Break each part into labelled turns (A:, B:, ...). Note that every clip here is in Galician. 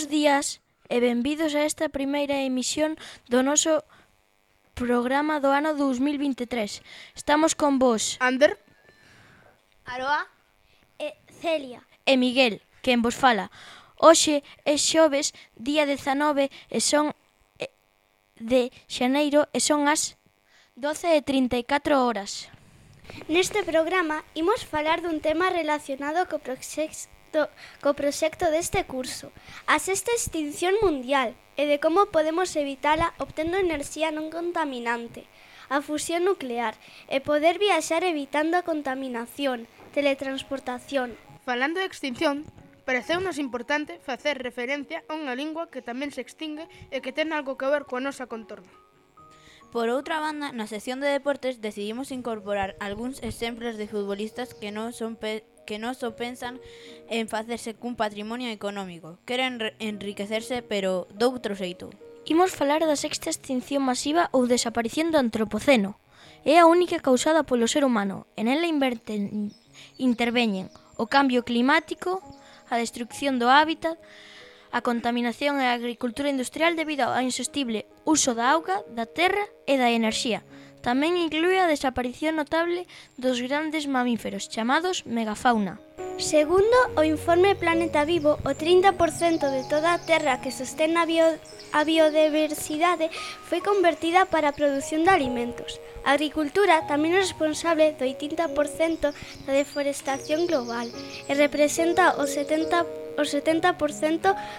A: Bos días e benvidos a esta primeira emisión do noso programa do ano 2023. Estamos con vos,
B: Ander,
C: Aroa e Celia
A: e Miguel, quen vos fala. Hoxe é xoves, día 19 e son de xaneiro e son as 12 e 34 horas.
C: Neste programa imos falar dun tema relacionado co proxecto proxecto, co proxecto deste curso, a sexta extinción mundial e de como podemos evitala obtendo enerxía non contaminante, a fusión nuclear e poder viaxar evitando a contaminación, teletransportación.
B: Falando de extinción, pareceunos importante facer referencia a unha lingua que tamén se extingue e que ten algo que ver coa nosa contorna.
D: Por outra banda, na sección de deportes decidimos incorporar algúns exemplos de futbolistas que non son pe que non só pensan en facerse cun patrimonio económico. Queren enriquecerse, pero doutro xeito.
A: Imos falar da sexta extinción masiva ou desaparición do antropoceno. É a única causada polo ser humano. En ela inverten, interveñen o cambio climático, a destrucción do hábitat, a contaminación e a agricultura industrial debido ao insostible uso da auga, da terra e da enerxía, Tamén inclúe a desaparición notable dos grandes mamíferos chamados megafauna.
C: Segundo o informe Planeta Vivo, o 30% de toda a terra que sostén a, bio, a biodiversidade foi convertida para a produción de alimentos. A agricultura tamén é responsable do 80% da deforestación global e representa o 70% o 70%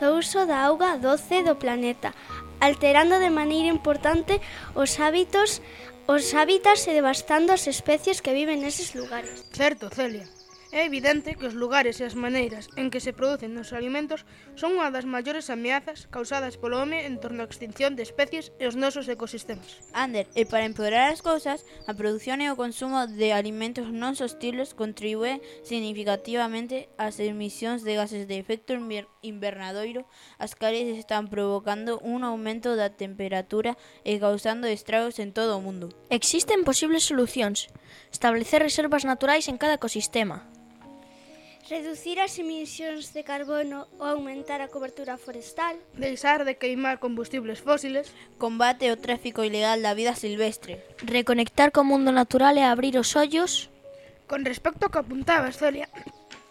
C: do uso da auga doce do planeta, alterando de maneira importante os hábitos os hábitats e devastando as especies que viven neses lugares.
B: Certo, Celia. É evidente que os lugares e as maneiras en que se producen os alimentos son unha das maiores ameazas causadas polo home en torno á extinción de especies e os nosos ecosistemas.
D: Ander, e para empeorar as cousas, a produción e o consumo de alimentos non sostibles contribúe significativamente ás emisións de gases de efecto invernadoiro, as cales están provocando un aumento da temperatura e causando estragos en todo o mundo.
A: Existen posibles solucións. Establecer reservas naturais en cada ecosistema,
C: reducir as emisións de carbono ou aumentar a cobertura forestal,
B: deixar de queimar combustibles fósiles,
D: combate o tráfico ilegal da vida silvestre,
A: reconectar co mundo natural e abrir os ollos.
B: Con respecto ao que apuntabas, Celia,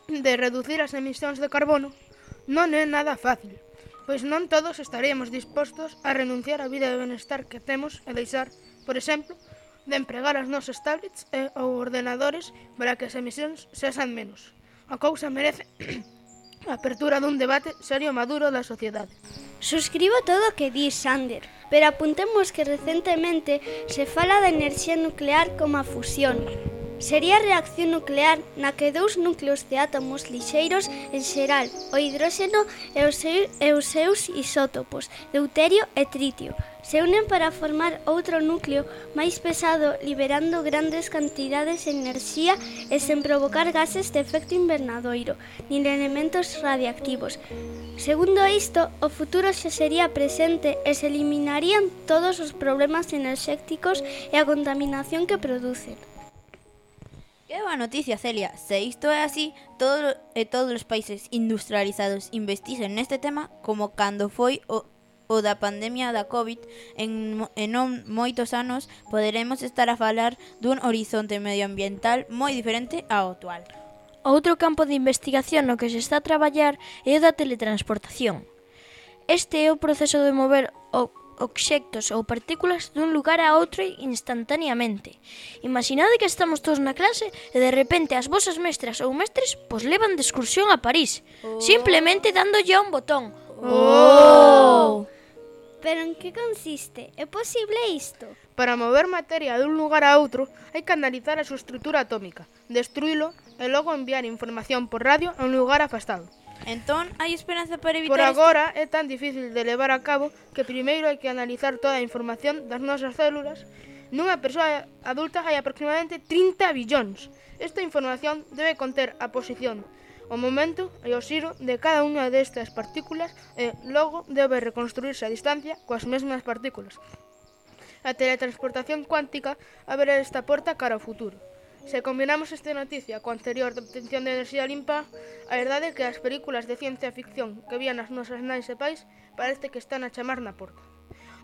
B: de reducir as emisións de carbono, non é nada fácil, pois non todos estaremos dispostos a renunciar á vida de benestar que temos e deixar, por exemplo, de empregar as nosas tablets e, ou ordenadores para que as emisións sexan menos. A cousa merece a apertura dun debate serio e maduro da sociedade.
C: Suscribo todo o que di Sander, pero apuntemos que recentemente se fala da enerxía nuclear como a fusión, Sería a reacción nuclear na que dous núcleos de átomos lixeiros en xeral, o hidróxeno e os, seu, e os seus isótopos, deuterio e tritio, se unen para formar outro núcleo máis pesado liberando grandes cantidades de enerxía e sen provocar gases de efecto invernadoiro, nin elementos radiactivos. Segundo isto, o futuro xa sería presente e se eliminarían todos os problemas enerxéticos e a contaminación que producen.
D: Qué boa noticia, Celia. Se isto é así, todo, e eh, todos os países industrializados investisen neste tema como cando foi o, o da pandemia da COVID, en, en non moitos anos poderemos estar a falar dun horizonte medioambiental moi diferente ao actual.
A: Outro campo de investigación no que se está a traballar é o da teletransportación. Este é o proceso de mover o obxectos ou partículas dun lugar a outro instantaneamente. Imaginade que estamos todos na clase e de repente as vosas mestras ou mestres pos levan de excursión a París, oh. simplemente dándolle a un botón.
D: Oh. oh.
C: Pero en que consiste? É posible isto?
B: Para mover materia dun lugar a outro, hai que analizar a súa estrutura atómica, destruílo e logo enviar información por radio a un lugar afastado.
D: Entón, hai esperanza para evitar...
B: Por agora este... é tan difícil de levar a cabo que primeiro hai que analizar toda a información das nosas células. Nunha persoa adulta hai aproximadamente 30 billóns. Esta información debe conter a posición, o momento e o xiro de cada unha destas partículas e logo debe reconstruirse a distancia coas mesmas partículas. A teletransportación cuántica abre esta porta cara ao futuro. Se combinamos esta noticia co anterior da obtención de enerxía limpa, a verdade é que as películas de ciencia ficción que vían as nosas nais e pais parece que están a chamar na porta.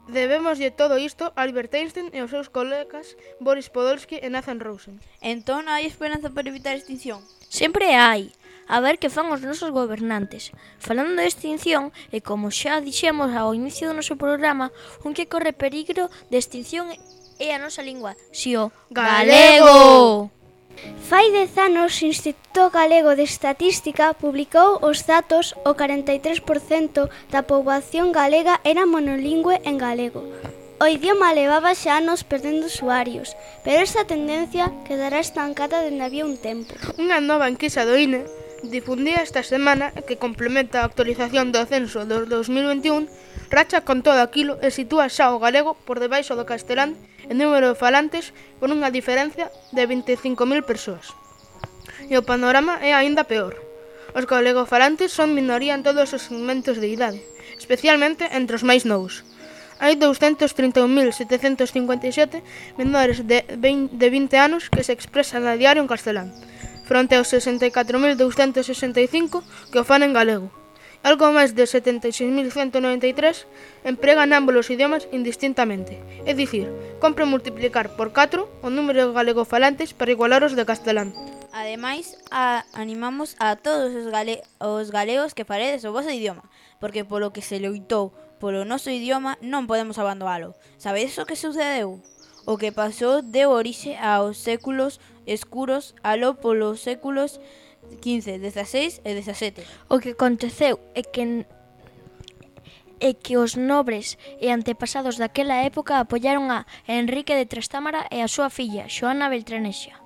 B: Debemoslle todo isto a Albert Einstein e aos seus colegas Boris Podolsky e Nathan Rosen.
D: Entón hai esperanza para evitar a extinción?
A: Sempre hai. A ver que fan os nosos gobernantes. Falando de extinción, e como xa dixemos ao inicio do noso programa, un que corre perigro de extinción é a nosa lingua, si o
B: galego.
C: Fai dez anos, o Instituto Galego de Estatística publicou os datos o 43% da poboación galega era monolingüe en galego. O idioma levaba xa anos perdendo usuarios, pero esta tendencia quedará estancada dende había un tempo.
B: Unha nova enquisa do INE difundía esta semana que complementa a actualización do censo do 2021 Racha con todo aquilo e sitúa xa o galego por debaixo do castelán en número de falantes con unha diferencia de 25.000 persoas. E o panorama é aínda peor. Os galegofalantes son minoría en todos os segmentos de idade, especialmente entre os máis novos. Hai 231.757 menores de 20 anos que se expresan a diario en castelán, fronte aos 64.265 que o fan en galego. Algo máis de 76.193 empregan ámbolos idiomas indistintamente, é dicir, compre multiplicar por 4 o número de galegofalantes para igualar os de castelán.
D: Ademais, a, animamos a todos os, gale, os galegos que faredes o vosso idioma, porque polo que se loitou polo noso idioma non podemos abandonalo. Sabedes o que sucedeu? O que pasou deu orixe aos séculos escuros, aló polos séculos escuros 15, 16 e 17.
A: O que aconteceu é que é que os nobres e antepasados daquela época apoiaron a Enrique de Trastámara e a súa filla, Xoana Beltranesia,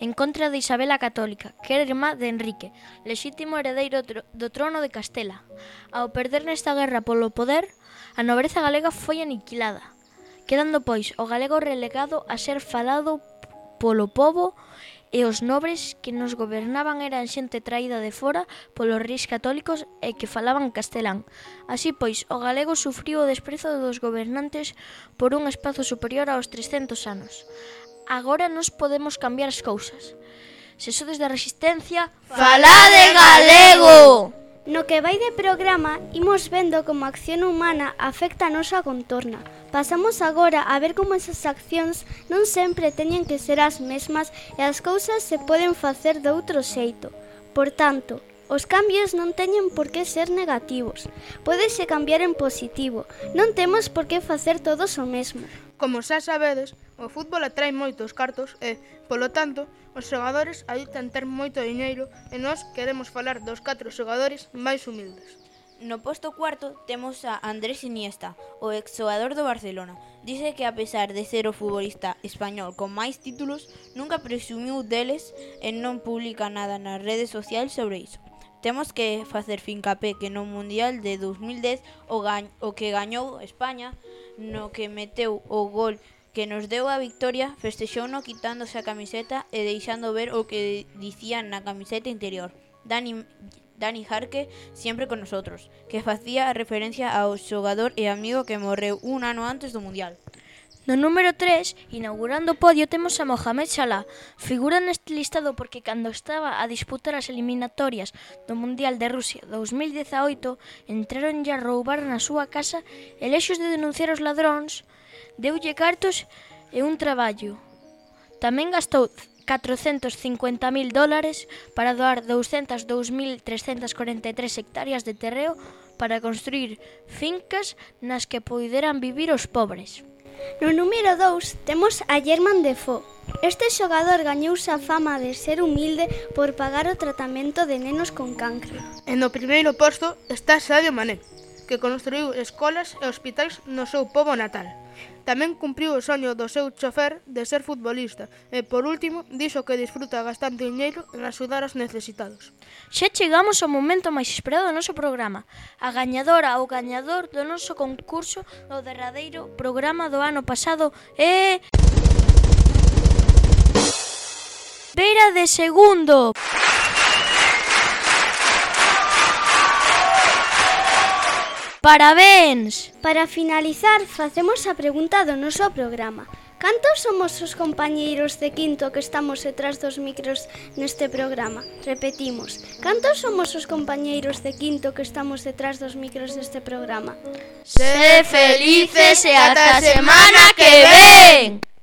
A: en contra de Isabela Católica, que era irmá de Enrique, lexítimo heredeiro do trono de Castela. Ao perder nesta guerra polo poder, a nobreza galega foi aniquilada, quedando pois o galego relegado a ser falado polo povo e os nobres que nos gobernaban eran xente traída de fora polos reis católicos e que falaban castelán. Así pois, o galego sufriu o desprezo dos gobernantes por un espazo superior aos 300 anos. Agora nos podemos cambiar as cousas. Se sodes da resistencia,
B: falade galego!
C: No que vai de programa, imos vendo como a acción humana afecta a nosa contorna. Pasamos agora a ver como esas accións non sempre teñen que ser as mesmas e as cousas se poden facer de outro xeito. Por tanto, os cambios non teñen por que ser negativos. Pódese cambiar en positivo. Non temos por que facer todos o mesmo.
B: Como xa sabedes, o fútbol atrae moitos cartos e, polo tanto, os xogadores adoitan ter moito diñeiro e nós queremos falar dos catro xogadores máis humildes.
D: No posto cuarto temos a Andrés Iniesta, o exxogador do Barcelona. Dice que a pesar de ser o futbolista español con máis títulos, nunca presumiu deles e non publica nada nas redes sociais sobre iso. Temos que facer fincapé que no Mundial de 2010 o, gañ o que gañou España no que meteu o gol que nos deu a victoria, festexouno quitándose a camiseta e deixando ver o que dicían na camiseta interior. Dani, Dani Jarque sempre con nosotros, que facía referencia ao xogador e amigo que morreu un ano antes do Mundial.
A: No número 3, inaugurando o podio, temos a Mohamed Salah. Figura neste listado porque cando estaba a disputar as eliminatorias do Mundial de Rusia 2018, entraron a roubar na súa casa e lexos de denunciar os ladróns, deulle cartos e un traballo. Tamén gastou 450.000 dólares para doar 202.343 hectáreas de terreo para construir fincas nas que poideran vivir os pobres.
C: No número 2 temos a German Defoe. Este xogador gañouse a fama de ser humilde por pagar o tratamento de nenos con cancro.
B: E no primeiro posto está Sadio Mané, que construiu escolas e hospitais no seu pobo natal. Tamén cumpriu o soño do seu chofer de ser futbolista e, por último, dixo que disfruta gastando dinheiro en axudar aos necesitados.
A: Xa chegamos ao momento máis esperado do noso programa, a gañadora ou gañador do noso concurso do derradeiro programa do ano pasado e... Vera de segundo! Parabéns!
C: Para finalizar, facemos a pregunta do noso programa. Cantos somos os compañeiros de quinto que estamos detrás dos micros neste programa? Repetimos, cantos somos os compañeiros de quinto que estamos detrás dos micros deste programa?
A: Sé felices e ata a semana que ven!